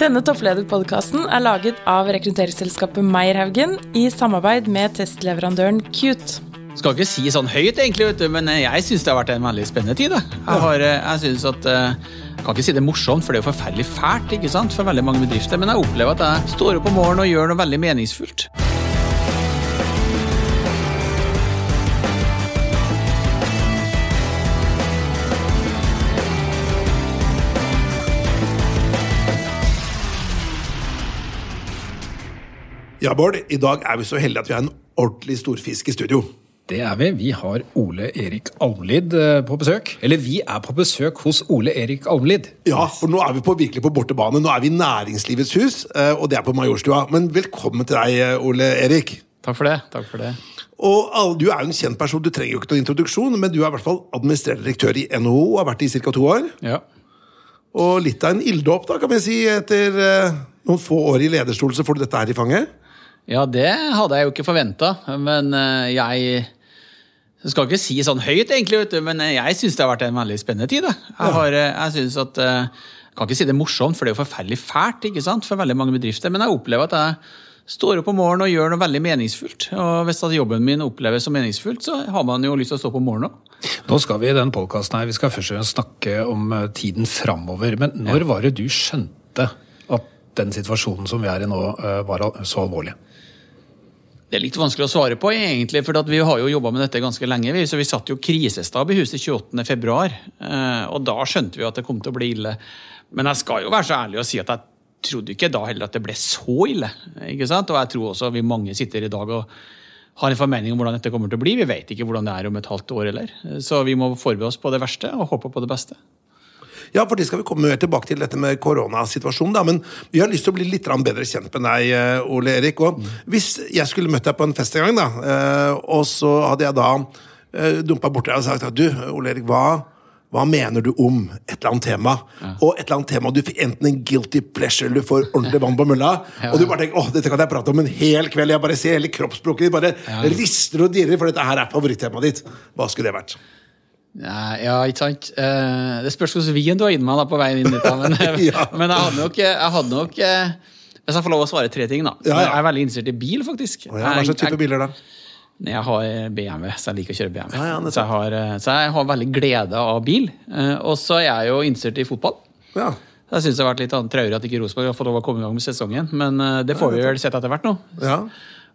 Denne topplederpodkasten er laget av rekrutteringsselskapet Meierhaugen i samarbeid med testleverandøren Cute. Skal ikke si sånn høyt, egentlig, vet du, men jeg syns det har vært en veldig spennende tid. Jeg, har, eh, jeg synes at eh, jeg kan ikke si det er morsomt, for det er jo forferdelig fælt ikke sant, for veldig mange bedrifter. Men jeg opplever at jeg står opp om morgenen og gjør noe veldig meningsfullt. Ja, Bård, i dag er vi så heldige at vi har en ordentlig storfisk i studio. Det er vi. Vi har Ole Erik Almlid eh, på besøk. Eller vi er på besøk hos Ole Erik Almlid. Ja, for nå er vi på, virkelig på bortebane. Nå er vi i Næringslivets hus, eh, og det er på Majorstua. Men velkommen til deg, eh, Ole Erik. Takk for det. takk for det. Og Du er jo en kjent person, du trenger jo ikke noen introduksjon, men du er i hvert fall administrerende direktør i NHO og har vært det i ca. to år. Ja. Og litt av en ilddåp, da, kan vi si. Etter noen få år i lederstol, så får du dette her i fanget. Ja, det hadde jeg jo ikke forventa, men jeg jeg skal ikke si sånn høyt, egentlig, vet du, men jeg syns det har vært en veldig spennende tid. Jeg, har, jeg synes at, jeg kan ikke si det er morsomt, for det er jo forferdelig fælt ikke sant, for veldig mange bedrifter. Men jeg opplever at jeg står opp om morgenen og gjør noe veldig meningsfullt. Og hvis jobben min oppleves som meningsfullt, så har man jo lyst til å stå på om morgenen òg. Nå skal vi i den podkasten her, vi skal først og fremst snakke om tiden framover. Men når var det du skjønte at den situasjonen som vi er i nå, var så alvorlig? Det er litt vanskelig å svare på, egentlig, for vi har jo jobba med dette ganske lenge. så Vi satt jo krisestab i huset 28.2, eh, og da skjønte vi at det kom til å bli ille. Men jeg skal jo være så ærlig og si at jeg trodde ikke da heller at det ble så ille. ikke sant? Og jeg tror også vi mange sitter i dag og har en formening om hvordan dette kommer til å bli. Vi vet ikke hvordan det er om et halvt år heller. Så vi må forberede oss på det verste og håpe på det beste. Ja, for det skal vi komme mer tilbake til, dette med koronasituasjonen. da, Men vi har lyst til å bli litt bedre kjent med deg, eh, Ole Erik. og Hvis jeg skulle møtt deg på en fest en gang, da, eh, og så hadde jeg da eh, dumpa borti deg og sagt at du, Ole Erik, hva hva mener du om et eller annet tema? Ja. Og et eller annet tema, du fikk enten en guilty pleasure eller du får ordentlig vann på mølla. ja. Og du bare tenker åh, dette kan jeg prate om en hel kveld. Jeg bare ser hele kroppsspråket ditt bare ja. rister og dirrer, for dette her er favorittemaet ditt. Hva skulle det vært? Ja, ikke sant. Eh, det spørs hvilken vin du har gitt meg da, på veien inn dit. Men, ja. men jeg hadde nok, jeg hadde nok eh, Hvis jeg får lov å svare tre ting, da. Ja. Jeg er veldig interessert i bil, faktisk. Hva slags type biler da? Jeg har BMW, så jeg liker å kjøre BMW. så, jeg har, eh, så, jeg har, veldig glede av bil. Og så er jeg jo interessert i fotball. Ja. Jeg syns det har vært litt traurig at ikke Rosenborg har fått lov å komme i gang med sesongen, men det får vi vel sett etter hvert nå. Ja.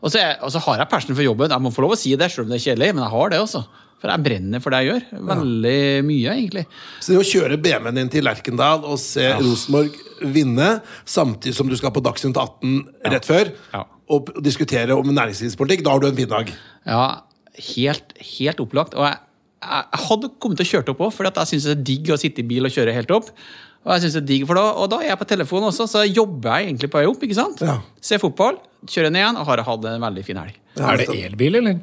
Og så, jeg, og så har jeg passion for jobben. Jeg må få lov å si det, selv om det er kjedelig, men jeg har det også. For jeg brenner for det jeg gjør. Veldig mye, egentlig. Så det å kjøre BMW-en din til Lerkendal og se ja. Rosenborg vinne, samtidig som du skal på Dagsnytt 18 rett før, ja. og diskutere om næringslivspolitikk, da har du en fin dag. Ja, helt, helt opplagt. Og jeg, jeg, hadde kommet til å kjøre opp òg, for jeg syns det er digg å sitte i bil og kjøre helt opp. Og jeg synes det er digg, for da, og da er jeg på telefonen også, så jobber jeg egentlig på vei opp. ikke sant? Ja. Ser fotball, kjører ned igjen og har hatt en veldig fin helg. er det elbil, eller?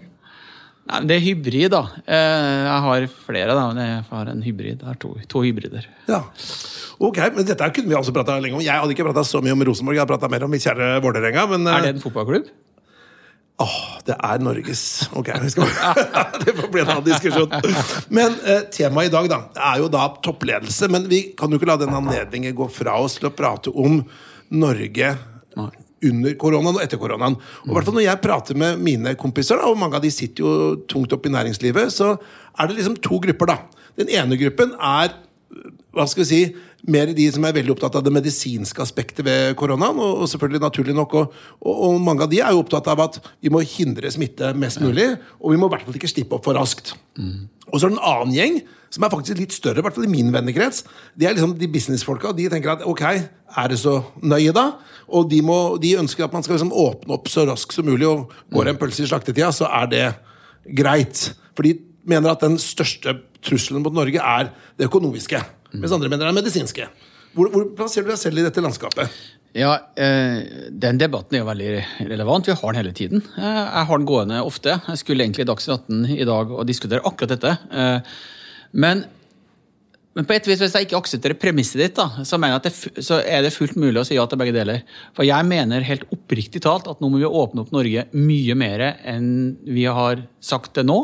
Nei, Det er hybrid, da. Eh, jeg har flere, da. Men jeg har en hybrid. Jeg har to, to hybrider. Ja. Ok, men Dette kunne vi også prata lenge om. Jeg hadde ikke prata så mye om Rosenborg, jeg hadde prata mer om mitt kjære Vålerenga. Men, er det en fotballklubb? Åh, det er Norges Ok, skal... det får bli en annen diskusjon. Men eh, temaet i dag da, er jo da toppledelse. Men vi kan jo ikke la den anledningen gå fra oss til å prate om Norge under koronaen og etter koronaen. Og hvert fall Når jeg prater med mine kompiser, og mange av de sitter jo tungt opp i næringslivet, så er det liksom to grupper. da. Den ene gruppen er hva skal vi si, mer de som er veldig opptatt av det medisinske aspektet ved koronaen. Og, selvfølgelig naturlig nok, og, og, og, mange av de er jo opptatt av at vi må hindre smitte mest mulig. Og vi må i hvert fall ikke slippe opp for raskt. Mm. Og så er det en annen gjeng som er faktisk litt større, i hvert fall i min vennekrets. De er liksom de businessfolka. De tenker at ok, er det så nøye, da? Og de, må, de ønsker at man skal liksom åpne opp så raskt som mulig, og går en pølse i slaktetida, så er det greit. For de mener at den største trusselen mot Norge er det økonomiske. Mens andre mener det er medisinske. Hvor, hvor plasserer du deg selv i dette landskapet? Ja, eh, Den debatten er jo veldig relevant. Vi har den hele tiden. Eh, jeg har den gående ofte. Jeg skulle egentlig i Dagsnytt 18 i dag og diskutere akkurat dette. Eh, men, men, på et vis, hvis jeg ikke aksepterer premisset ditt, da, så, det, så, er det fullt mulig å si ja til begge deler. For jeg mener helt oppriktig talt at nå må vi åpne opp Norge mye mer enn vi har sagt det nå.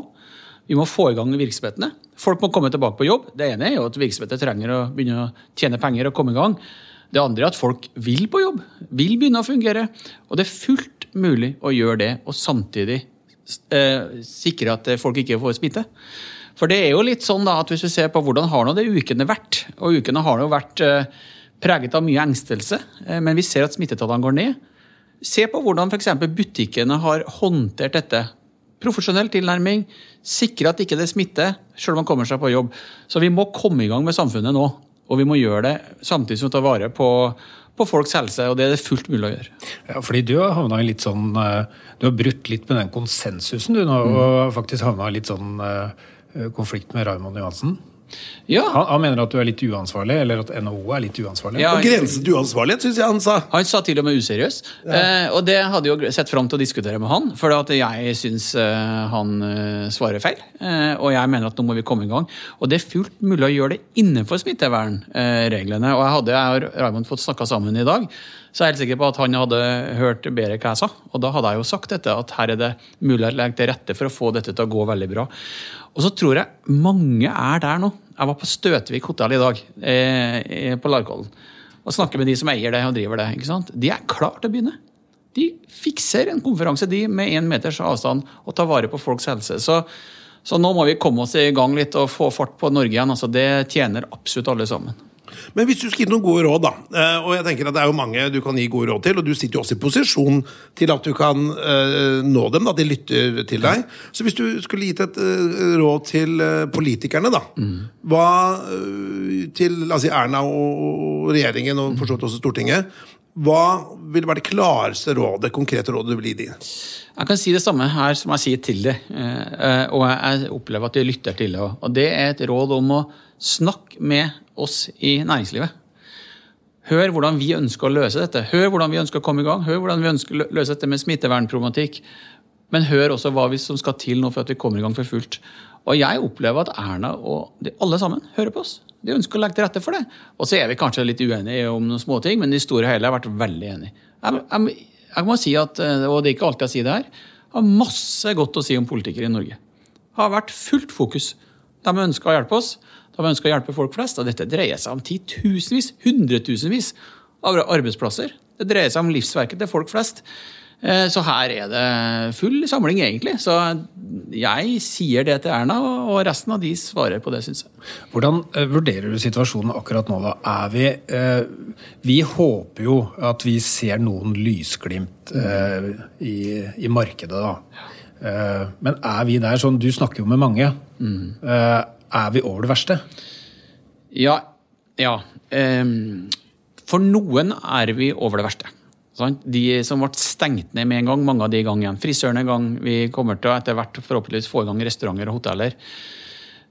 Vi må få i gang virksomhetene. Folk må komme tilbake på jobb. Det ene er jo at virksomheter trenger å begynne å tjene penger og komme i gang. Det andre er at folk vil på jobb, vil begynne å fungere. Og det er fullt mulig å gjøre det og samtidig eh, sikre at folk ikke får smitte. For det er jo litt sånn da at hvis vi ser på hvordan har nå det ukene vært, og ukene har jo vært eh, preget av mye engstelse, eh, men vi ser at smittetallene går ned. Se på hvordan f.eks. butikkene har håndtert dette. Profesjonell tilnærming, sikre at ikke det smitter selv om man kommer seg på jobb. Så vi må komme i gang med samfunnet nå. Og vi må gjøre det samtidig som vi tar vare på, på folks helse, og det er det fullt mulig å gjøre. Ja, fordi du har havna i litt sånn eh, Du har brutt litt med den konsensusen, du nå, mm. og faktisk havna i litt sånn uh, konflikt med Raymond Johansen. Ja. Han, han, mener at du er litt uansvarlig, eller at NHO er litt uansvarlig. Ja, grensen til uansvarlighet, syns jeg han sa. Han sa til og med useriøs. Ja. Eh, og det hadde jo sett fram til å diskutere med han, for at jeg syns eh, han eh, svarer feil. Eh, og jeg mener at nå må vi komme i gang. Og det er fullt mulig å gjøre det innenfor smittevernreglene. og jeg hadde jeg og Raymond fått snakka sammen i dag, så jeg er helt sikker på at han hadde hørt bedre hva jeg sa. Og da hadde jeg jo sagt dette, at her er det mulig å legge til rette for å få dette til å gå veldig bra. Og så tror jeg mange er der nå. Jeg var på Støtvik hotell i dag, eh, på Larkollen, og snakker med de som eier det og driver det. ikke sant? De er klare til å begynne. De fikser en konferanse de med én meters avstand og tar vare på folks helse. Så, så nå må vi komme oss i gang litt og få fart på Norge igjen. altså Det tjener absolutt alle sammen. Men hvis du skal gi noen gode råd, da, eh, og jeg tenker at det er jo mange du kan gi gode råd til, og du sitter jo også i posisjon til at du kan uh, nå dem, da, de lytter til deg. Så hvis du skulle gitt et uh, råd til politikerne, da, hva til la oss si Erna og regjeringen, og for så vidt også Stortinget, hva vil være det klareste rådet, konkrete rådet du vil gi dem? Jeg kan si det samme her som jeg sier til det, og jeg opplever at de lytter til det. Og det er et råd om å snakke med oss i næringslivet. Hør hvordan vi ønsker å løse dette. Hør hvordan vi ønsker å komme i gang. Hør hvordan vi ønsker å løse dette med smittevernproblematikk. Men hør også hva som skal til nå for at vi kommer i gang for fullt. Og jeg opplever at Erna og de, alle sammen hører på oss. De ønsker å legge til rette for det. Og så er vi kanskje litt uenige om noen småting, men i store hele har vært veldig enige. Jeg, jeg, jeg, må si at, og det er ikke alltid jeg sier det her, har masse godt å si om politikere i Norge. Har vært fullt fokus. De ønsker å hjelpe oss de ønsker å hjelpe folk flest. Og dette dreier seg om titusenvis, hundretusenvis av arbeidsplasser. Det dreier seg om livsverket til folk flest. Eh, så her er det full samling, egentlig. Så jeg sier det til Erna, og resten av de svarer på det, syns jeg. Hvordan eh, vurderer du situasjonen akkurat nå, da? Er vi eh, Vi håper jo at vi ser noen lysglimt i, i markedet, da. Men er vi der sånn Du snakker jo med mange. Mm. Er vi over det verste? Ja. ja. Um, for noen er vi over det verste. De som ble stengt ned med en gang, mange av de i gang igjen. Frisørene i gang. Vi kommer til å etter hvert forhåpentligvis få i gang restauranter og hoteller.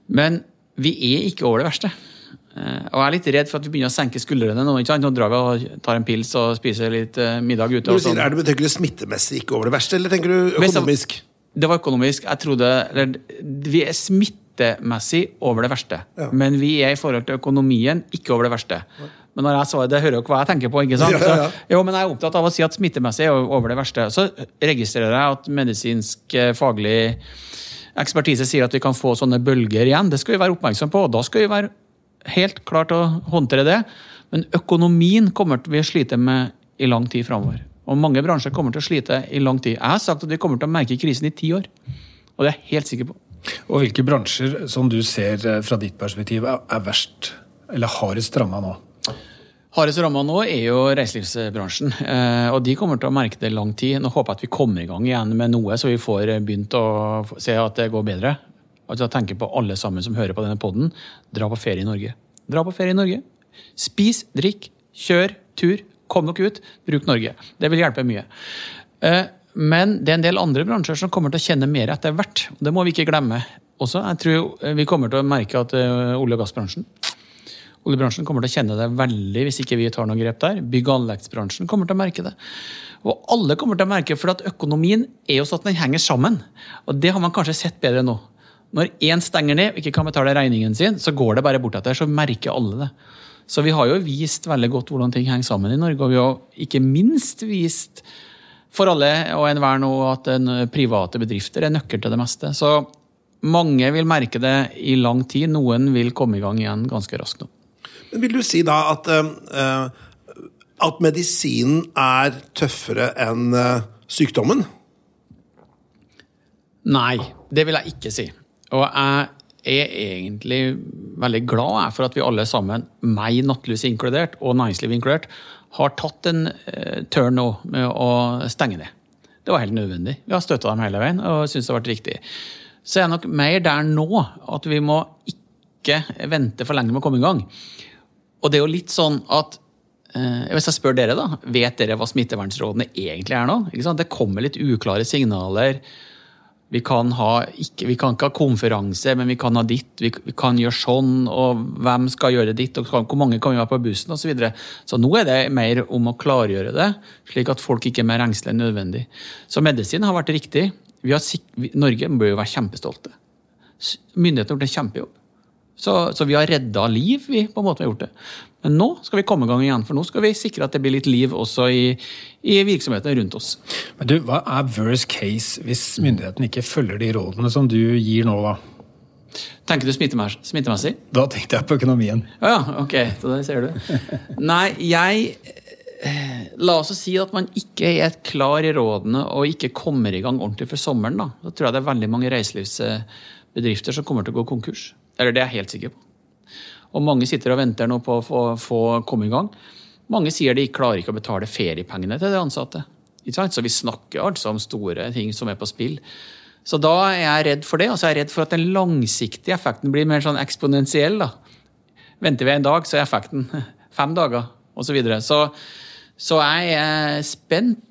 Men vi er ikke over det verste. Eh, og jeg er litt redd for at vi begynner å senke skuldrene nå. ikke sant? Nå drar vi og tar en pils og spiser litt eh, middag ute. Du sier, sånn. er det, tenker du smittemessig ikke over det verste, eller tenker du økonomisk? Det var økonomisk. Jeg trodde, eller, Vi er smitt skattemessig over det verste. Ja. Men vi er i forhold til økonomien ikke over det verste. Men når jeg sa det, hører dere hva jeg tenker på. ikke sant? Ja, jo, men Jeg er opptatt av å si at smittemessig er over det verste. Så registrerer jeg at medisinsk eh, faglig ekspertise sier at vi kan få sånne bølger igjen. Det skal vi være oppmerksom på, og da skal vi være helt klart å håndtere det. Men økonomien kommer vi å slite med i lang tid framover. Og mange bransjer kommer til å slite i lang tid. Jeg har sagt at vi kommer til å merke krisen i ti år. Og det er jeg helt sikker på. Og hvilke bransjer som du ser eh, fra ditt perspektiv er verst, eller hardest ramma nå? Hardest ramma nå er jo reiselivsbransjen. Eh, og de kommer til å merke det lang tid. Nå håper jeg at vi kommer i gang igjen med noe, så vi får begynt å se at det går bedre. Altså jeg på alle sammen som hører på denne poden. Dra på ferie i Norge. Dra på ferie i Norge. Spis, drikk, kjør, tur. Kom dere ut. Bruk Norge. Det vil hjelpe mye. Eh, men det er en del andre bransjer som kommer til å kjenne mer etter hvert. Det må vi ikke glemme også. Jeg tror vi kommer til å merke at eh, olje- og gassbransjen Oljebransjen kommer til å kjenne det veldig hvis ikke vi tar noen grep der. Bygg- og anleggsbransjen kommer til å merke det. Og alle kommer til å merke for at økonomien er jo sånn at den henger sammen. Og det har man kanskje sett bedre nå. Når én stenger ned og ikke kan betale regningen sin, så går det bare bortetter. Så merker alle det. Så vi har jo vist veldig godt hvordan ting henger sammen i Norge. Og vi har ikke minst vist for alle og enhver nå at private bedrifter er nøkkel til det meste. Så mange vil merke det i lang tid. Noen vil komme i gang igjen ganske raskt nå. Men Vil du si da at uh, at medisinen er tøffere enn uh, sykdommen? Nei, det vil jeg ikke si. Og jeg er egentlig veldig glad for at vi alle sammen, meg nattlys inkludert, og næringslivet inkludert, har tatt en uh, turn nå med å stenge ned. Det var helt nødvendig. Vi har støtta dem hele veien og syns det har vært riktig. Så jeg er nok mer der nå at vi må ikke vente for lenge med å komme i gang. Og det er jo litt sånn at uh, Hvis jeg spør dere, da. Vet dere hva smittevernrådene egentlig er nå? Det kommer litt uklare signaler vi kan, ha, ikke, vi kan, ikke ha konferanse, men vi kan ha ditt. Vi, vi, kan gjøre sånn, og hvem skal gjøre ditt, og hvor mange kan vi være på bussen osv. Så, videre. så nå er det mer om å klargjøre det, slik at folk ikke er mer engstelige enn nødvendig. Så medisin har vært riktig. Har, Norge bør jo være kjempestolte. Myndighetene har gjort en kjempejobb. Så, så, vi har redda liv, vi, på en måte vi har gjort det. Men nå skal vi komme i gang igjen, for nå skal vi sikre at det blir litt liv også i, i virksomhetene rundt oss. Men du, Hva er worst case hvis myndighetene ikke følger de rådene som du gir nå, da? Tenker du smittemessig? Da tenkte jeg på økonomien. Ja, ok, så det ser du. Nei, jeg La oss si at man ikke er klar i rådene og ikke kommer i gang ordentlig for sommeren. Da, da tror jeg det er veldig mange reiselivsbedrifter som kommer til å gå konkurs. Eller det er jeg helt sikker på. Og mange sitter og venter nå på å få komme i gang. Mange sier de klarer ikke å betale feriepengene til de ansatte. Så vi snakker altså om store ting som er på spill. Så da er jeg redd for det. Og så er jeg redd for at den langsiktige effekten blir mer sånn eksponentiell. Venter vi en dag, så er effekten fem dager, osv. Så, videre. så Så jeg er spent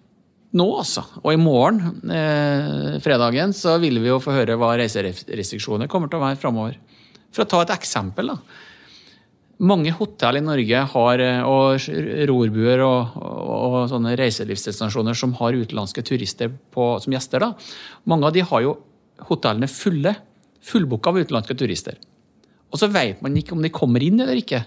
nå, altså. Og i morgen, eh, fredagen, så vil vi jo få høre hva reiserestriksjoner kommer til å være framover. For å ta et eksempel, da. Mange hotell i Norge har, eh, og rorbuer og, og, og, reiselivsdestinasjoner som har utenlandske turister på, som gjester. Da. Mange av de har jo hotellene fulle. Fullbooka av utenlandske turister. Og så vet man ikke om de kommer inn eller ikke.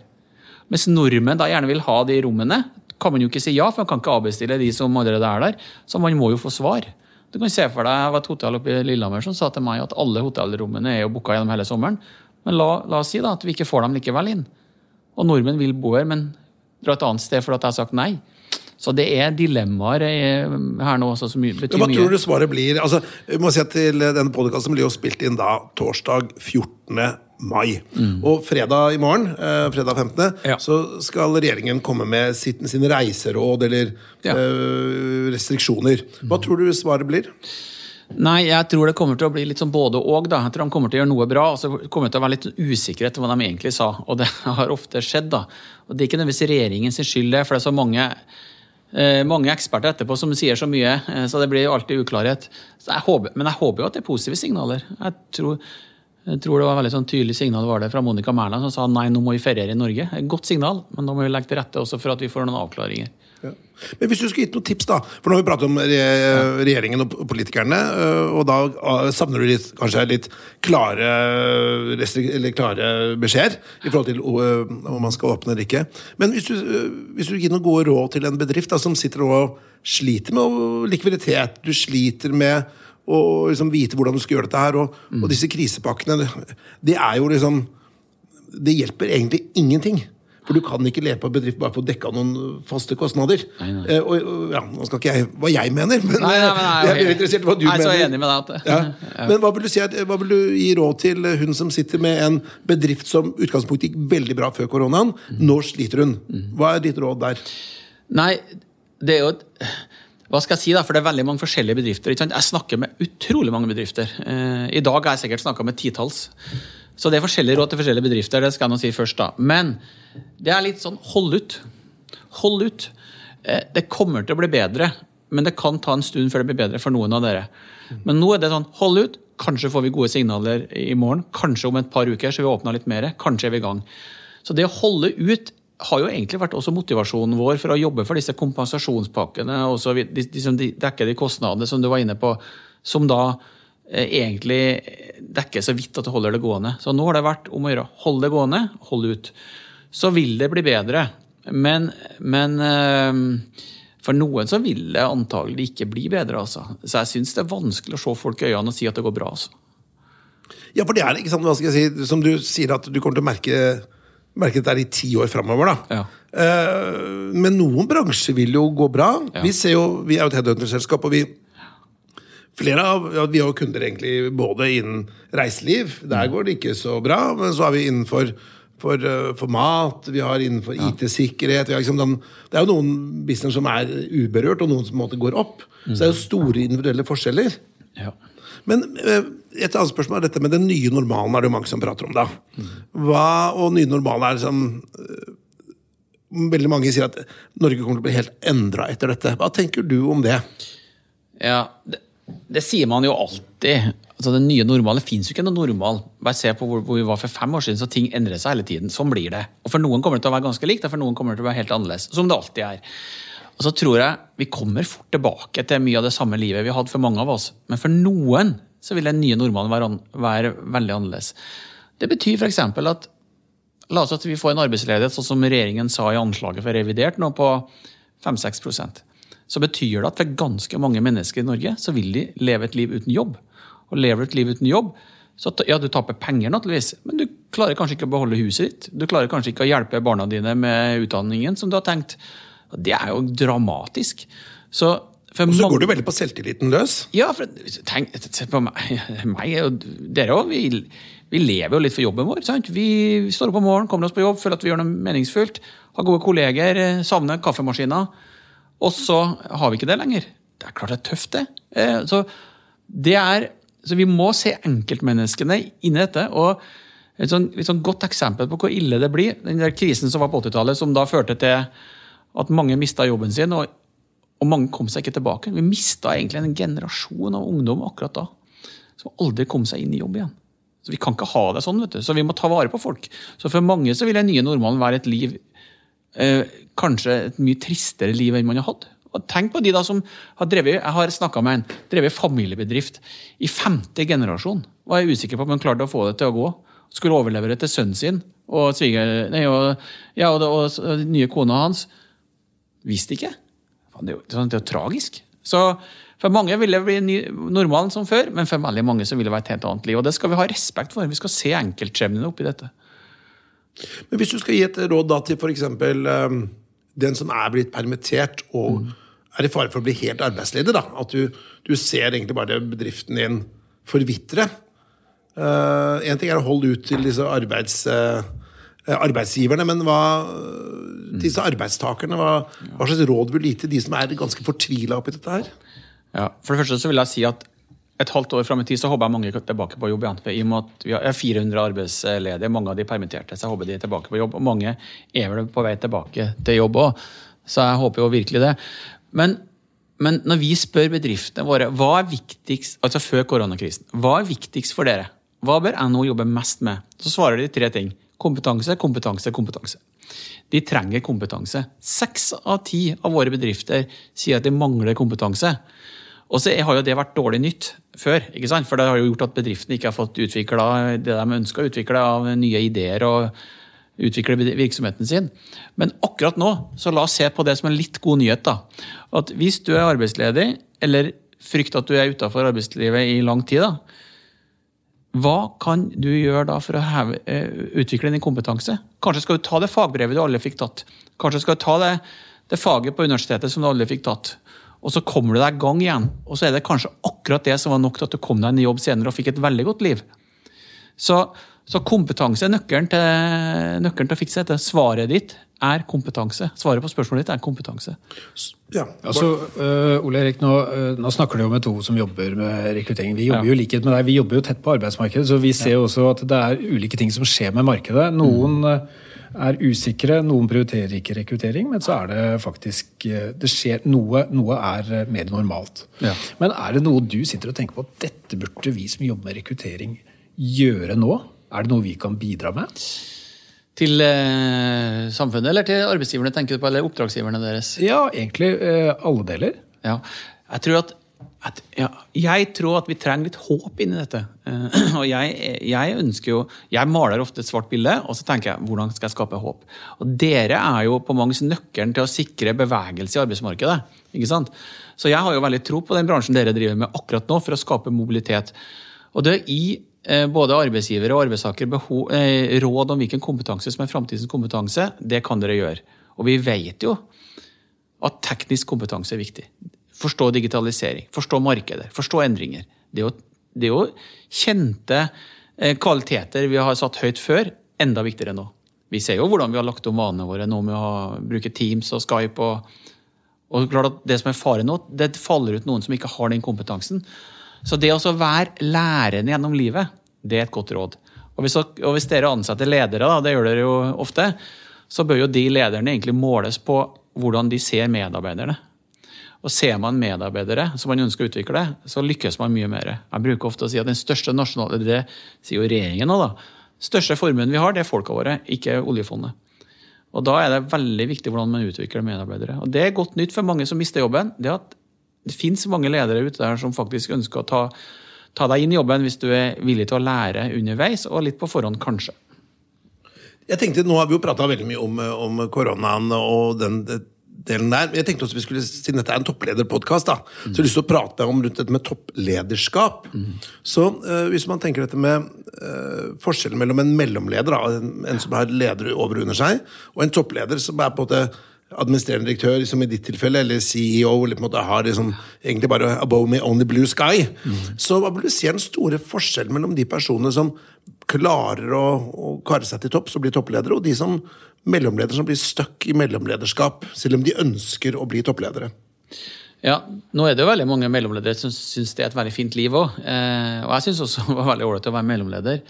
Mens nordmenn da gjerne vil ha de rommene, kan man jo ikke si ja, for man kan ikke avbestille de som allerede er der. Så man må jo få svar. Du kan se for deg et hotell oppe i Lillehammer som sa til meg at alle hotellrommene er jo booka gjennom hele sommeren. Men la, la, oss si da at vi ikke får dem likevel inn. Og nordmenn vil bo her, men dra et annet sted fordi jeg har sagt nei. Så det er dilemmaer eh, her nå også som betyr mye. Hva tror du svaret blir? Altså, jeg må si at til Denne podkasten blir jo spilt inn da torsdag 14. mai. Mm. Og fredag i morgen, eh, fredag 15., ja. så skal regjeringen komme med sitt, sine reiseråd eller ja. eh, restriksjoner. Hva mm. tror du svaret blir? Nei, jeg tror det kommer til å bli litt sånn både og. da. Jeg tror de kommer til å gjøre noe bra, og så kommer det til å være litt usikkerhet etter hva de egentlig sa. Og det har ofte skjedd, da. Og det er ikke nødvendigvis regjeringens skyld, for det er så mange, eh, mange eksperter etterpå som sier så mye, eh, så det blir alltid uklarhet. Jeg håper, men jeg håper jo at det er positive signaler. Jeg tror, jeg tror det var veldig sånn tydelig signal var det fra Monica Mæland som sa nei, nå må vi feriere i Norge. Et godt signal, men da må vi legge til rette også for at vi får noen avklaringer. Ja. Men hvis du skulle gitt noen tips, da For nå har vi pratet om regjeringen og politikerne. Øh, og da øh, savner du litt, kanskje litt klare, eller klare beskjeder i forhold til øh, om man skal åpne eller ikke. Men hvis du, hvis du gir noen gode råd til en bedrift da, som sitter og sliter med likviditet, du sliter med å liksom vite hvordan du skal gjøre dette her, og, mm. og disse krisepakkene, det er jo liksom Det hjelper egentlig ingenting. For du kan ikke leve på en bedrift bare for å dekke av noen faste kostnader. Nei, nei. Eh, og, ja, Nå skal ikke jeg hva jeg mener, men, nei, eh, jeg er interessert i hva du mener. Så er enig med deg ja. ja. Men hva vil, du si, hva vil, du gi råd til hun som sitter med en bedrift som utgangspunktet gikk veldig bra før koronaen? Mm. Nå sliter hun. Hva er ditt råd der? Nei, det er jo hva skal jeg si da, for Det er veldig mange forskjellige bedrifter. Jeg snakker med utrolig mange bedrifter. Eh, I dag har jeg sikkert snakka med titalls. Så det er forskjellige råd til forskjellige bedrifter. det skal jeg nå si først da. Men det er litt sånn hold ut. Hold ut. Eh, det kommer til å bli bedre, men det kan ta en stund før det blir bedre for noen av dere. Men nå er det sånn hold ut. Kanskje får vi gode signaler i morgen. Kanskje om et par uker så vi åpna litt mer. Kanskje er vi i gang. Så det å holde ut har jo egentlig vært også motivasjonen vår for å jobbe for disse kompensasjonspakkene og så de, de som dekker de kostnadene som du var inne på, som da Eh, egentlig dekker så vidt at det holder det gående. Så nå har det vært om å gjøre hold det gående, hold ut. Så vil det bli bedre. Men, men eh, for noen så vil det antagelig ikke bli bedre. Altså. Så jeg syns det er vanskelig å se folk i øynene og si at det går bra. Altså. Ja, for det er ikke sant, hva skal jeg si, som du sier, at du kommer til å merke merke det er i ti år framover, da. Ja. Eh, men noen bransjer vil jo gå bra. Ja. Vi, ser jo, vi er jo et headhunterselskap, og vi Flere av, ja, Vi har jo kunder egentlig både innen reiseliv, der går det ikke så bra. Men så er vi innenfor for, eh, for mat, vi har innenfor IT-sikkerhet liksom Det er jo noen business som er uberørt, og noen som måte går opp. Så det er jo store individuelle forskjeller. Ja. Men eh, et annet spørsmål er dette med den nye normalen. er det jo mange som prater om da. Hva, og nye normalen er liksom eh, Veldig mange sier at Norge kommer til å bli helt endra etter dette. Hva tenker du om det? Ja, det, det sier man jo alltid. Altså, Den nye normale fins jo ikke noe normal. Bare se på hvor, hvor vi var for fem år siden, så ting endrer seg hele tiden. Sånn blir det. Og For noen kommer det til å være ganske likt, og for noen kommer det til å være helt annerledes. Som det alltid er. Og så tror jeg vi kommer fort tilbake til mye av det samme livet vi hadde for mange av oss. Men for noen så vil den nye normalen være, være veldig annerledes. Det betyr f.eks. at La oss at vi får en arbeidsledighet sånn som regjeringen sa i anslaget for revidert, nå på 5-6% Så betyr det at for ganske mange mennesker i Norge så vil de leve et liv uten jobb. Og lever et liv uten jobb, så ja, du taper penger naturligvis, men du klarer kanskje ikke å beholde huset ditt. Du klarer kanskje ikke å hjelpe barna dine med utdanningen som du har tenkt. Det er jo dramatisk. Så Og så går du veldig på selvtilliten løs. ja, for tenk, se på meg, meg og dere òg. Vi, vi lever jo litt for jobben vår. sant? Vi står opp om morgenen, kommer oss på jobb, føler at vi gjør noe meningsfullt. Har gode kolleger, eh, savner kaffemaskiner. Og så har vi ikke det lenger. Det er klart det er tøft, det. Eh, Så, det er, så vi må se enkeltmenneskene inni dette. og et sånn, et sånn godt eksempel på hvor ille det blir. Den der krisen som var på 80-tallet, som da førte til at mange mista jobben sin. og og mange kom seg ikke tilbake. Vi mista egentlig en generasjon av ungdom akkurat da. Som aldri kom seg inn i jobb igjen. Så Vi kan ikke ha det sånn, vet du. Så vi må ta vare på folk. Så for mange så vil den nye normalen være et liv eh, Kanskje et mye tristere liv enn man har hatt. Og Tenk på de da som har drevet Jeg har snakka med en drevet familiebedrift i femte generasjon. Var jeg usikker på om han klarte å få det til å gå. Skulle overlevere til sønnen sin og, sviger, nei, og, ja, og, og, og nye kona hans. Visste ikke. Det er, jo, det er jo tragisk. Så for mange vil det bli normalen som før, men for veldig mange så vil det være et helt annet liv. Og det skal vi ha respekt for. Vi skal se enkeltskjebnene oppi dette. Men hvis du skal gi et råd da til f.eks. Um, den som er blitt permittert og er i fare for å bli helt arbeidsledig, da. At du, du ser egentlig bare bedriften din forvitre. Uh, en ting er å holde ut til disse arbeids, uh, arbeidsgiverne, men hva disse arbeidstakerne, hva, hva slags råd vil du gi til de som er ganske fortvila oppi dette her? Ja, for det første så vil jeg si at et halvt år fram i tid så håper jeg mange er tilbake på jobb I, I og med at vi har 400 arbeidsledige, mange av de er permitterte, så jeg håper de er tilbake på jobb. Og mange er vel på vei tilbake til jobb òg, så jeg håper jo virkelig det. Men, men når vi spør bedriftene våre hva er viktigst, altså før koronakrisen, hva er viktigst for dere? Hva bør NHO jobbe mest med? Så svarer de tre ting. Kompetanse, kompetanse, kompetanse. De trenger kompetanse. Seks av ti av våre bedrifter sier at de mangler kompetanse. Og så har jo det vært dårlig nytt før, ikke sant? for det har jo gjort at bedriftene ikke har fått utvikla det de ønska å utvikle av nye ideer og utvikle virksomheten sin. Men akkurat nå, så la oss se på det som en litt god nyhet. da. At hvis du er arbeidsledig, eller frykter at du er utafor arbeidslivet i lang tid, da, hva kan du gjøre da for å heve, eh, utvikle din kompetanse? Kanskje skal du ta det fagbrevet du alle fikk tatt. Kanskje skal du ta det, det faget på universitetet som du alle fikk tatt. Og så kommer du deg i gang igjen, og så er det kanskje akkurat det som var nok til at du kom deg inn i jobb senere og fikk et veldig godt liv. Så, så kompetanse er nøkkelen til, nøkkelen til å fikse dette. Svaret ditt er kompetanse. Svaret på spørsmålet ditt er kompetanse. Ja, Altså, uh, Ole Erik, nå, uh, nå snakker du jo med to som jobber med rekruttering. Vi jobber Ja. jo likhet med deg, vi jobber jo tett på arbeidsmarkedet, så vi ser jo også at det er ulike ting som skjer med markedet. Noen øh, er usikre, noen prioriterer ikke rekruttering, men så er det faktisk Det skjer noe, noe er mer normalt. Ja. Men er det noe du sitter og tenker på at dette burde vi som jobber med rekruttering gjøre nå? Er det noe vi kan bidra med? Til eh, samfunnet eller til arbeidsgiverne, tenker du på, eller oppdragsgiverne deres? Ja, egentlig eh, alle deler. Ja. Jeg tror at, at ja, jeg tror at vi trenger litt håp inni dette. Eh, og jeg, jeg ønsker jo Jeg maler ofte et svart bilde, og så tenker jeg hvordan skal jeg skape håp? Og dere er jo på mange nøkkelen til å sikre bevegelse i arbeidsmarkedet. ikke sant? Så jeg har jo veldig tro på den bransjen dere driver med akkurat nå, for å skape mobilitet. Og det, i, både arbeidsgivere og arbeidstakere behov, eh, råd om hvilken kompetanse som er framtidens kompetanse, det kan dere gjøre. Og vi vet jo at teknisk kompetanse er viktig. Forstå digitalisering, forstå markeder, forstå endringer. Det er jo, det er jo kjente eh, kvaliteter vi har satt høyt før, enda viktigere nå. Vi ser jo hvordan vi har lagt om vanene våre nå med å bruke Teams og Skype. og, og klart at Det som er faren nå, det faller ut noen som ikke har den kompetansen. Så det å være lærende gjennom livet, det er et godt råd. Og hvis, og hvis dere ansetter ledere, da, det gjør dere jo ofte, så bør jo de lederne egentlig måles på hvordan de ser medarbeiderne. Og Ser man medarbeidere som man ønsker å utvikle, så lykkes man mye mer. Jeg bruker ofte å si at den største nasjonale Det sier jo regjeringen nå, da største formuen vi har, det er folka våre, ikke oljefondet. Og Da er det veldig viktig hvordan man utvikler medarbeidere. Og Det er godt nytt for mange som mister jobben. Det at det finnes mange ledere ute der som faktisk ønsker å ta, ta deg inn i jobben hvis du er villig til å lære underveis, og litt på forhånd, kanskje. Jeg tenkte, Nå har vi jo prata veldig mye om, om, koronaen og den, delen der. Jeg tenkte også vi skulle, Siden dette er en topplederpodkast, mm. så jeg har lyst til å prate om rundt dette med topplederskap. Mm. Så uh, hvis man tenker dette med uh, forskjellen mellom en mellomleder, da, en, en, som har ledere over og under seg, og en toppleder som er på en måte administrerende direktør, som i ditt tilfelle, eller CEO, eller på en måte har liksom, egentlig bare 'above me only blue sky'. Mm. Så hva vil er den store forskjellen mellom de personene som klarer å, å kare seg til topps og bli toppledere, og de som mellomledere som blir stuck i mellomlederskap, selv om de ønsker å bli toppledere? Ja, nå er det jo veldig mange mellomledere som syns det er et veldig fint liv òg. Eh, og jeg syns også det var veldig ålreit å være mellomleder.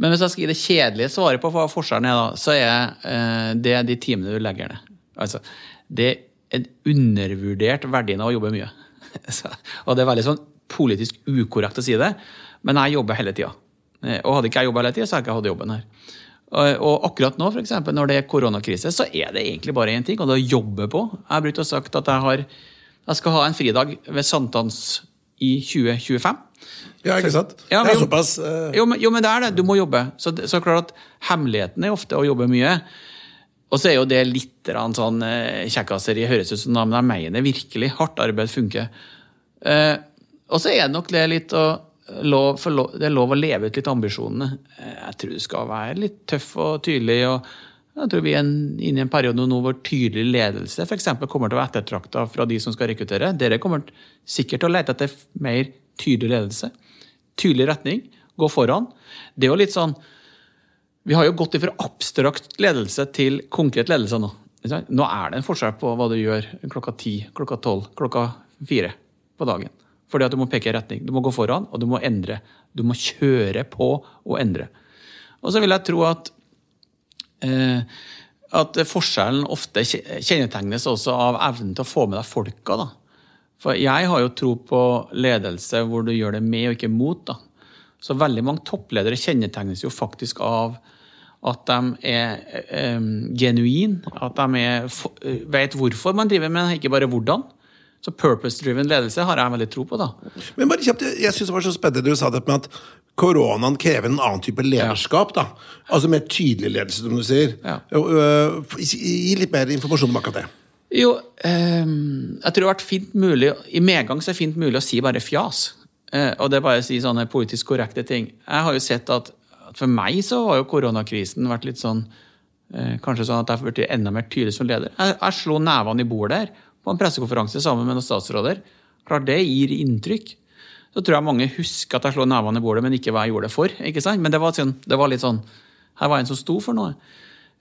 Men hvis jeg skal gi det kjedelige svaret på hva forskjellen er, da, så er eh, det de timene du legger ned. Altså, det er en undervurdert verdien av å jobbe mye. og det er veldig sånn politisk ukorrekt å si det, men jeg jobber hele tida. Eh, og hadde ikke jeg jobba hele tida, så hadde jeg ikke hatt jobben her. Og akkurat nå, for eksempel, når det er koronakrise, så er det egentlig bare én ting, og det er å jobbe på. Jeg har brukt å sagt at jeg, har, jeg skal ha en fridag ved sankthans i 2025. Ja, ikke sant? Ja, det er såpass uh... jo, men, jo, men, det er det. Du må jobbe. Så, så klart at hemmeligheten er ofte å jobbe mye. Og så er jo det litt sånn uh, kjekkaseri, høres ut som men jeg mener virkelig. Hardt arbeid funker. Uh, og så er det nok det litt å lov, lov, det er lov å leve ut litt ambisjonene. Jeg tror du skal være litt tøff og tydelig. og jeg tror vi er inne i en periode nå hvor tydelig ledelse f.eks. kommer til å være ettertrakta fra de som skal rekruttere. Dere kommer sikkert til å lete etter mer tydelig ledelse. Tydelig retning. Gå foran. Det er jo litt sånn Vi har jo gått fra abstrakt ledelse til konkret ledelse nå. Nå er det en forskjell på hva du gjør klokka ti, klokka tolv, klokka fire på dagen. Fordi at du må peke i retning. Du må gå foran, og du må endre. Du må kjøre på og endre. Og så vil jeg tro at eh, at forskjellen ofte kjennetegnes også av evnen til å få med deg folka. Da. For jeg har jo tro på ledelse hvor du gjør det med og ikke mot. Da. Så veldig mange toppledere kjennetegnes jo faktisk av at de er um, genuine, at de er, vet hvorfor man driver med, ikke bare hvordan. Så purpose-driven ledelse har jeg veldig tro på. da. Men bare kjapt, Jeg syns det var så spennende du sa det med at koronaen krever en annen type lederskap. da. Altså mer tydelig ledelse, som du sier. Ja. Øh, gi litt mer informasjon om akkurat det. Jo, um, jeg tror det har vært fint mulig, I medgang så er det fint mulig å si bare fjas. Uh, og det er bare å si sånne politisk korrekte ting. Jeg har jo sett at for meg så har jo koronakrisen vært litt sånn eh, Kanskje sånn at jeg har blitt enda mer tydelig som leder. Jeg, jeg slo nevene i bordet her på en pressekonferanse sammen med noen statsråder. Klart det gir inntrykk. Så tror jeg mange husker at jeg slo nevene i bordet, men ikke hva jeg gjorde det for. ikke sant? Men det var, sånn, det var litt sånn Her var en som sto for noe.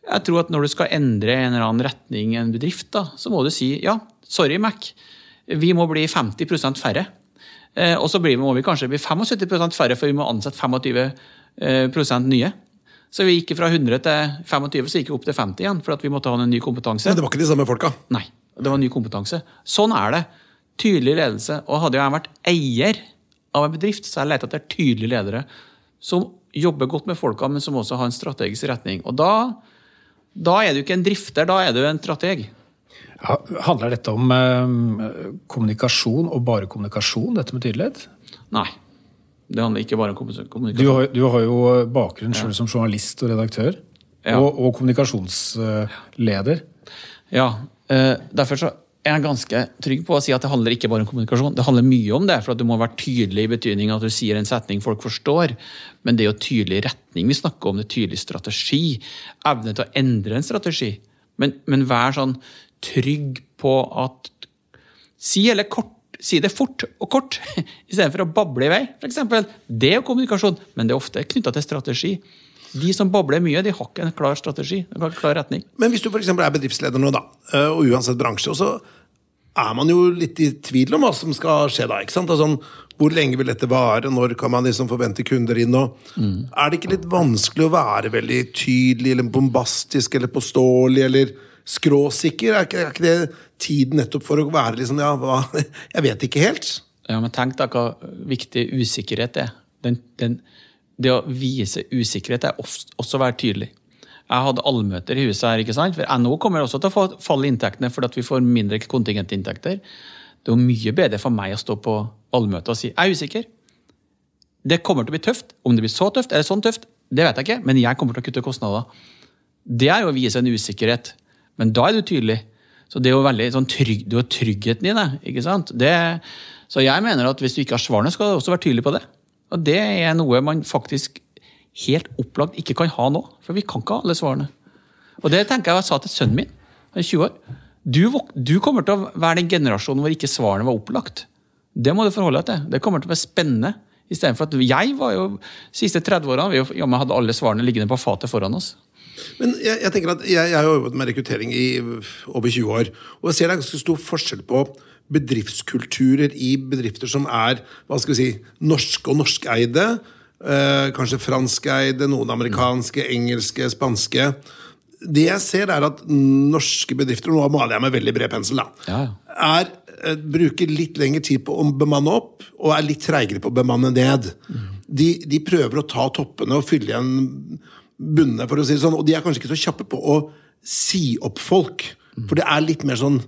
Jeg tror at når du skal endre en eller annen retning i en bedrift, da, så må du si ja, sorry, Mac. Vi må bli 50% færre. Eh, og så må vi kanskje bli 75% færre, for vi må ansette 25 eh, nye. Så vi gikk fra 100 til 25, så gikk vi opp til 50 igjen. for at vi måtte ha en ny kompetanse. Men det var ikke de samme folka? Nei. Det var ny kompetanse. Sånn er det. Tydelig ledelse. Og hadde jeg vært eier av en bedrift, så har jeg lett etter tydelige ledere som jobber godt med folka, men som også har en strategisk retning. Og da, da er du ikke en drifter, da er du en strateg. Ja, handler dette om eh, kommunikasjon og bare kommunikasjon, dette med tydelighet? Nei. Det handler ikke bare om kommunikasjon. Du har, du har jo bakgrunn selv som journalist og redaktør. Og, og kommunikasjonsleder. Ja, Eh, derfor så er jeg ganske trygg på å si at det handler ikke bare om kommunikasjon. Det handler mye om det, for at du må være tydelig i betydning at du sier en setning folk forstår. Men det er jo tydelig retning vi snakker om, det er tydelig strategi. Evne til å endre en strategi. Men, men vær sånn trygg på at Si eller kort, si det fort og kort, istedenfor å bable i vei, For eksempel, Det er jo kommunikasjon, men det er ofte knytta til strategi. De som babler mye, de har ikke en klar strategi, en klar retning. Men hvis du eksempel er bedriftsleder nå, da, eh, og uansett bransje, og så er man jo litt i tvil om hva som skal skje da. ikke sant? Altså, hvor lenge vil dette vare? Når kan man liksom forvente kunder inn? Og mm. Er det ikke litt vanskelig å være veldig tydelig eller bombastisk eller påståelig eller skråsikker? Er ikke, er ikke det tiden nettopp for å være liksom Ja, hva? jeg vet ikke helt. Ja, men tenk deg hva viktig usikkerhet er. Den, den, det å vise usikkerhet er også å være tydelig. Jeg hadde allmøter i huset her, ikke sant? for NHO kommer også til å falle inntektene fordi vi får mindre kontingentinntekter. Det er mye bedre for meg å stå på allmøte og si jeg er usikker. Det kommer til å bli tøft. Om det blir så tøft eller sånn tøft, det vet jeg ikke, men jeg kommer til å kutte kostnader. Det er jo å vise en usikkerhet. Men da er du tydelig. Så det er jo veldig sånn trygg, Du har tryggheten i det. ikke sant? Det, så jeg mener at hvis du ikke har svarene, skal du også være tydelig på det. Og det er noe man faktisk helt opplagt ikke kan ha nå. For vi kan ikke ha alle svarene. Og det tenker jeg jeg sa til sønnen min, han er 20 år. Du, du, kommer til å være den generasjonen hvor ikke svarene var opplagt. Det må du forholde deg til. Det kommer til å være spennende. Istedenfor at jeg var jo de siste 30 årene vi hadde alle svarene liggende på fatet foran oss. Men jeg, jeg tenker at jeg, jeg, har jobbet med rekruttering i over 20 år. Og jeg ser det er ganske stor forskjell på bedriftskulturer i bedrifter som er hva skal vi si, norske og norskeide. Eh, kanskje franskeide, noen amerikanske, engelske, spanske. Det jeg ser, er at norske bedrifter, nå maler jeg med veldig bred pensel, da, ja. er, eh, bruker litt lengre tid på å bemanne opp, og er litt treigere på å bemanne ned. Mm. De, de, prøver å ta toppene og fylle igjen bunnene, for å si det sånn, og de er kanskje ikke så kjappe på å si opp folk. For det er litt mer sånn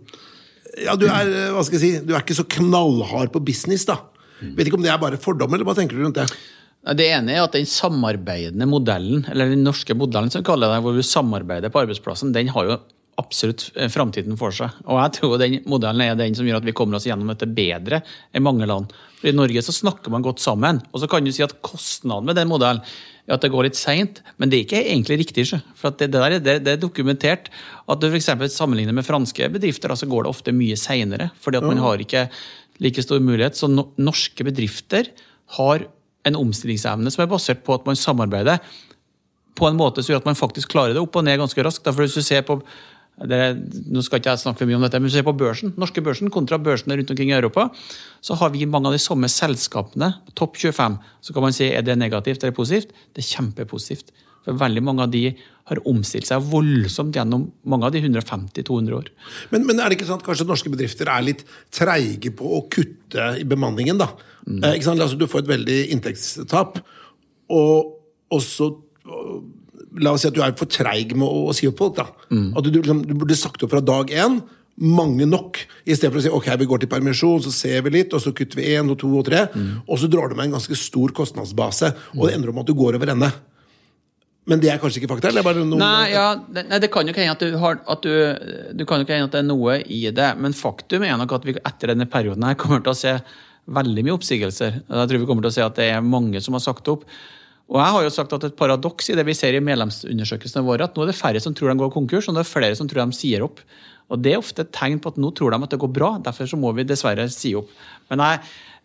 Ja, du er hva skal jeg si, du er ikke så knallhard på business, da. Vet ikke om det er bare fordom, eller hva tenker du rundt det? Det ene er at den samarbeidende modellen, eller den norske modellen som vi kaller det, hvor vi samarbeider på arbeidsplassen, den har jo absolutt eh, framtiden for seg. Og jeg tror den modellen er den som gjør at vi kommer oss gjennom dette bedre enn mange land. For I Norge så snakker man godt sammen. Og så kan du si at kostnaden med den modellen er at det går litt seint, men det er ikke egentlig riktig. For det, der, det, det, er dokumentert at du f.eks. sammenligner med franske bedrifter, så går det ofte mye seinere. Fordi at man har ikke like stor mulighet. Så no, norske bedrifter har en omstillingsevne som er basert på at man samarbeider på en måte som gjør at man faktisk klarer det opp og ned ganske raskt. For hvis du ser på det, nå skal ikke jeg snakke mye om dette, men hvis du ser på børsen, norske børsen kontra børsene rundt omkring i Europa, så har vi mange av de samme selskapene, topp 25. Så kan man si er det negativt eller positivt. Det er kjempepositivt. For veldig mange av de har omstilt seg voldsomt gjennom mange av de 150-200 år. Men, men, er det ikke sånn at kanskje norske bedrifter er litt treige på å kutte i bemanningen? da? Mm. Eh, altså, du får et veldig inntektstap, og, og så La oss si at du er for treig med å, å, si opp folk. da. Mm. At du, du, du, burde sagt opp fra dag én mange nok, i stedet for å si ok, vi går til permisjon, så ser vi litt, og så kutter vi én og to og tre. Mm. Og så drar du med en ganske stor kostnadsbase, og det ender om at du går over ende. Men det er kanskje ikke fakta? eller bare noe... Nei, ja, det, nei, det kan jo ikke hende at, du har, at du, du kan jo ikke hende at det er noe i det. Men faktum er nok at vi etter denne perioden her kommer til å se veldig mye oppsigelser. Jeg tror vi kommer til å se at det er mange som har sagt opp. Og jeg har jo sagt at Et paradoks i det vi ser i medlemsundersøkelsene våre, at nå er det færre som tror de går konkurs, og det er flere som tror de sier opp. Og Det er ofte et tegn på at nå tror de at det går bra, derfor så må vi dessverre si opp. Men jeg,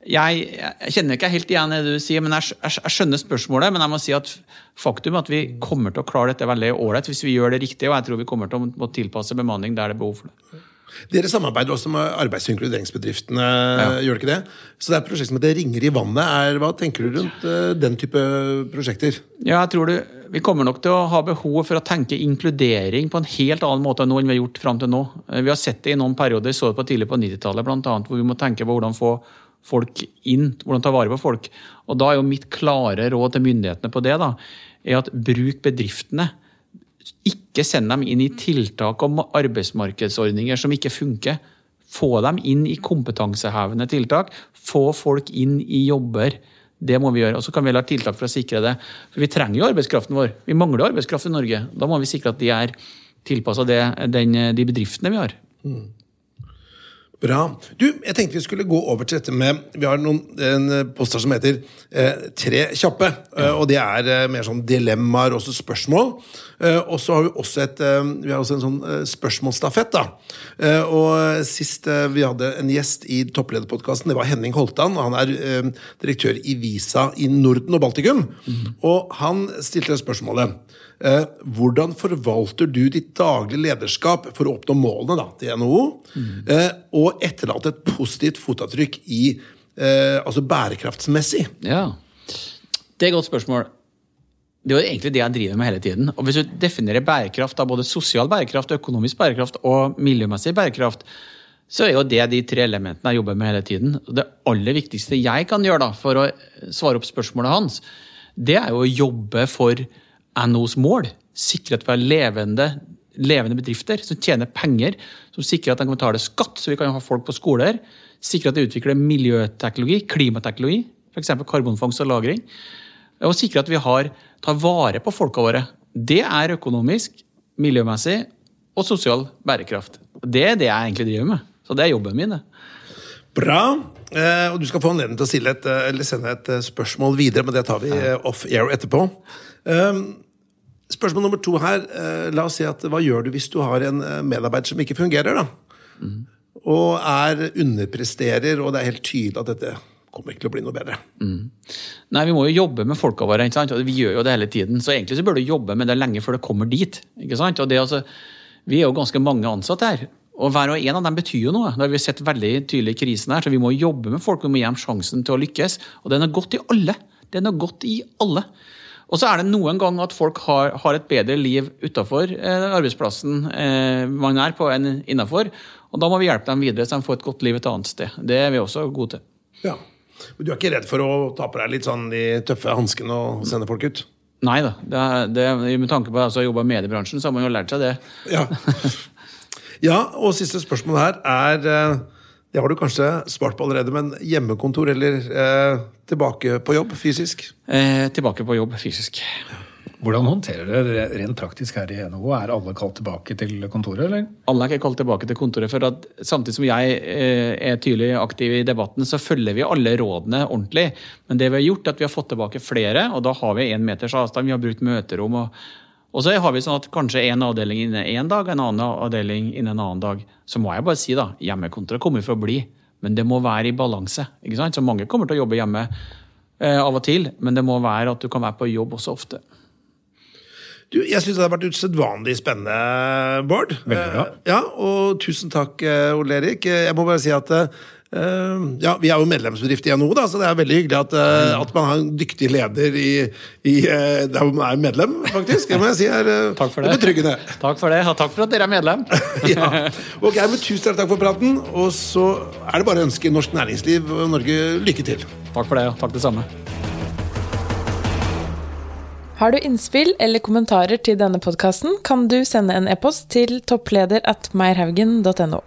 jeg, jeg kjenner ikke helt igjen det du sier, men jeg, jeg, skjønner spørsmålet. Men jeg må si at faktum er at vi kommer til å klare dette veldig ålreit hvis vi gjør det riktig, og jeg tror vi kommer til å tilpasse bemanning der det er behov for det. Dere samarbeider også med arbeids- og inkluderingsbedriftene, ja. gjør det ikke det? Så det er et prosjekt som heter Ringer i vannet. Er, hva tenker du rundt uh, den type prosjekter? Ja, jeg tror det, Vi kommer nok til å ha behov for å tenke inkludering på en helt annen måte enn vi har gjort fram til nå. Eh, vi har sett det i noen perioder, så det på tidlig på 90-tallet bl.a., hvor vi må tenke på hvordan få folk inn, hvordan ta vare på folk. Og Da er jo mitt klare råd til myndighetene på det da, er at bruk bedriftene ikke send dem inn i tiltak om arbeidsmarkedsordninger som ikke funker. Få dem inn i kompetansehevende tiltak. Få folk inn i jobber. Det må vi gjøre. Og så kan vi ha tiltak for å sikre det. For vi trenger jo arbeidskraften vår. Vi mangler arbeidskraft i Norge. Da må vi sikre at de er tilpassa de bedriftene vi har. Mm. Bra. Du, jeg tenkte vi skulle gå over til dette med Vi har noen, en poster som heter eh, Tre kjappe. Eh, og det er eh, mer sånn dilemmaer, også spørsmål. Eh, og så har vi også, et, eh, vi har også en sånn eh, spørsmålsstafett. da. Og sist vi hadde en gjest i Topplederpodkasten, det var Henning Holtan. og Han er direktør i Visa i Norden og Baltikum. Og han stilte spørsmålet hvordan forvalter du ditt daglige lederskap for å oppnå målene da, til NHO, eh, og etterlate et positivt fotavtrykk i eh, altså bærekraftsmessig? Ja. Det er et godt spørsmål. Det er jo egentlig det jeg driver med hele tiden. Og Hvis du definerer bærekraft av både sosial bærekraft, økonomisk bærekraft og miljømessig bærekraft, så er jo det de tre elementene jeg jobber med hele tiden. Det aller viktigste jeg kan gjøre da, for å svare opp spørsmålet hans, det er jo å jobbe for NHOs mål. Sikre at vi har levende, levende bedrifter som tjener penger, som sikrer at de kan betale skatt, så vi kan ha folk på skoler. Sikre at de utvikler miljøteknologi, klimateknologi, f.eks. karbonfangst og -lagring. Og sikre at vi har, tar vare på folka våre. Det er økonomisk, miljømessig og sosial bærekraft. Det er det jeg egentlig driver med. Så det er jobben min. det. Bra. Eh, og du skal få anledning til å et, eh, eller sende et eh, spørsmål videre, men det tar vi eh, off air etterpå. Um, spørsmål nummer to her. eh, la oss si at Hva gjør du hvis du har en eh, medarbeider som ikke fungerer? da? Og er underpresterer, og det er helt tydelig at dette kommer ikke til å bli noe bedre. Nei, vi må jo jobbe med folka våre, ikke sant? og vi gjør jo det hele tiden. Så egentlig så bør du jobbe med det lenge før det kommer dit. ikke sant? Og det altså, Vi er jo ganske mange ansatte her. Og hver og en av dem betyr jo noe. Det har vi sett veldig tydelig i krisen her, så Vi må jobbe med folk, vi må gi dem sjansen til å lykkes. Og det er noe godt i alle. Det er noe godt i alle. Og så er det noen ganger at folk har, har et bedre liv utafor eh, arbeidsplassen eh, man er på, enn innafor. Og da må vi hjelpe dem videre, så de får et godt liv et annet sted. Det er vi også gode til. Ja. Men du er ikke redd for å ta på deg litt sånn de tøffe hanskene og sende folk ut? Nei da. Det, det, med tanke på at jeg har jobba i mediebransjen, så har man jo lært seg det. Ja. ja, og siste spørsmål her er eh, Det har du kanskje svart på allerede, men hjemmekontor eller eh, tilbake på jobb fysisk? Eh, tilbake på jobb fysisk. Hvordan håndterer dere det rent praktisk her i NHO? Er alle kalt tilbake til kontoret, eller? Alle er ikke kalt tilbake til kontoret, for at samtidig som jeg eh, er tydelig aktiv i debatten, så følger vi alle rådene ordentlig. Men det vi har gjort, er at vi har fått tilbake flere, og da har vi én meters avstand. Vi har brukt møterom. og og så har vi sånn at kanskje en avdeling innen én dag, en annen avdeling innen en annen dag. Så må jeg bare si, da, hjemmekontra kommer for å bli, men det må være i balanse. ikke sant? Så mange kommer til å jobbe hjemme eh, av og til, men det må være at du kan være på jobb også ofte. Du, jeg syns det har vært usedvanlig spennende, Bård. Veldig bra. Eh, Ja, og tusen takk, eh, Ole Erik. Eh, Jeg må bare si at eh, ja, Vi er jo medlemsbedrift i NHO, da, så det er veldig hyggelig at, eh, at man har en dyktig leder i, i, eh, der man er medlem, faktisk. Det må jeg si er, eh, Takk for det. betryggende. Takk for det, og takk for at dere er medlem. ja. Ok, men Tusen takk for praten. Og så er det bare å ønske norsk næringsliv og Norge lykke til. Takk for det, og takk det samme. Har du innspill eller kommentarer til denne podkasten, kan du sende en e-post til toppleder at meierhaugen.no.